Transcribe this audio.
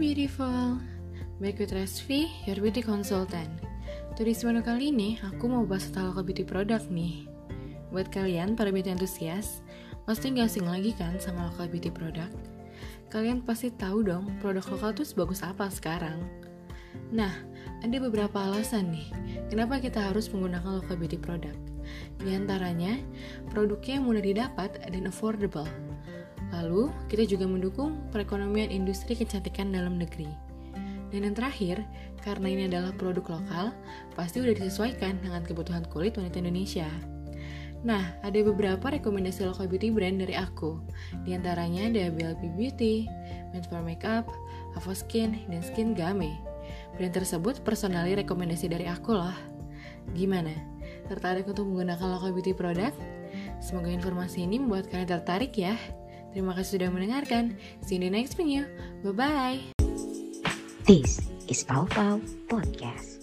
beautiful, back with Resvi, your beauty consultant. Turis menu kali ini, aku mau bahas tentang local beauty product nih. Buat kalian, para beauty enthusiast, pasti nggak asing lagi kan sama local beauty product? Kalian pasti tahu dong, produk lokal tuh sebagus apa sekarang. Nah, ada beberapa alasan nih, kenapa kita harus menggunakan local beauty product. Di antaranya, produknya mudah didapat dan affordable. Lalu, kita juga mendukung perekonomian industri kecantikan dalam negeri. Dan yang terakhir, karena ini adalah produk lokal, pasti udah disesuaikan dengan kebutuhan kulit wanita Indonesia. Nah, ada beberapa rekomendasi local beauty brand dari aku. Di antaranya ada BLP Beauty, Made for Makeup, Avo Skin, dan Skin Game. Brand tersebut personally rekomendasi dari aku loh. Gimana? Tertarik untuk menggunakan local beauty product? Semoga informasi ini membuat kalian tertarik ya. Terima kasih sudah mendengarkan. See you in the next video. Bye-bye. This is Pau Pau Podcast.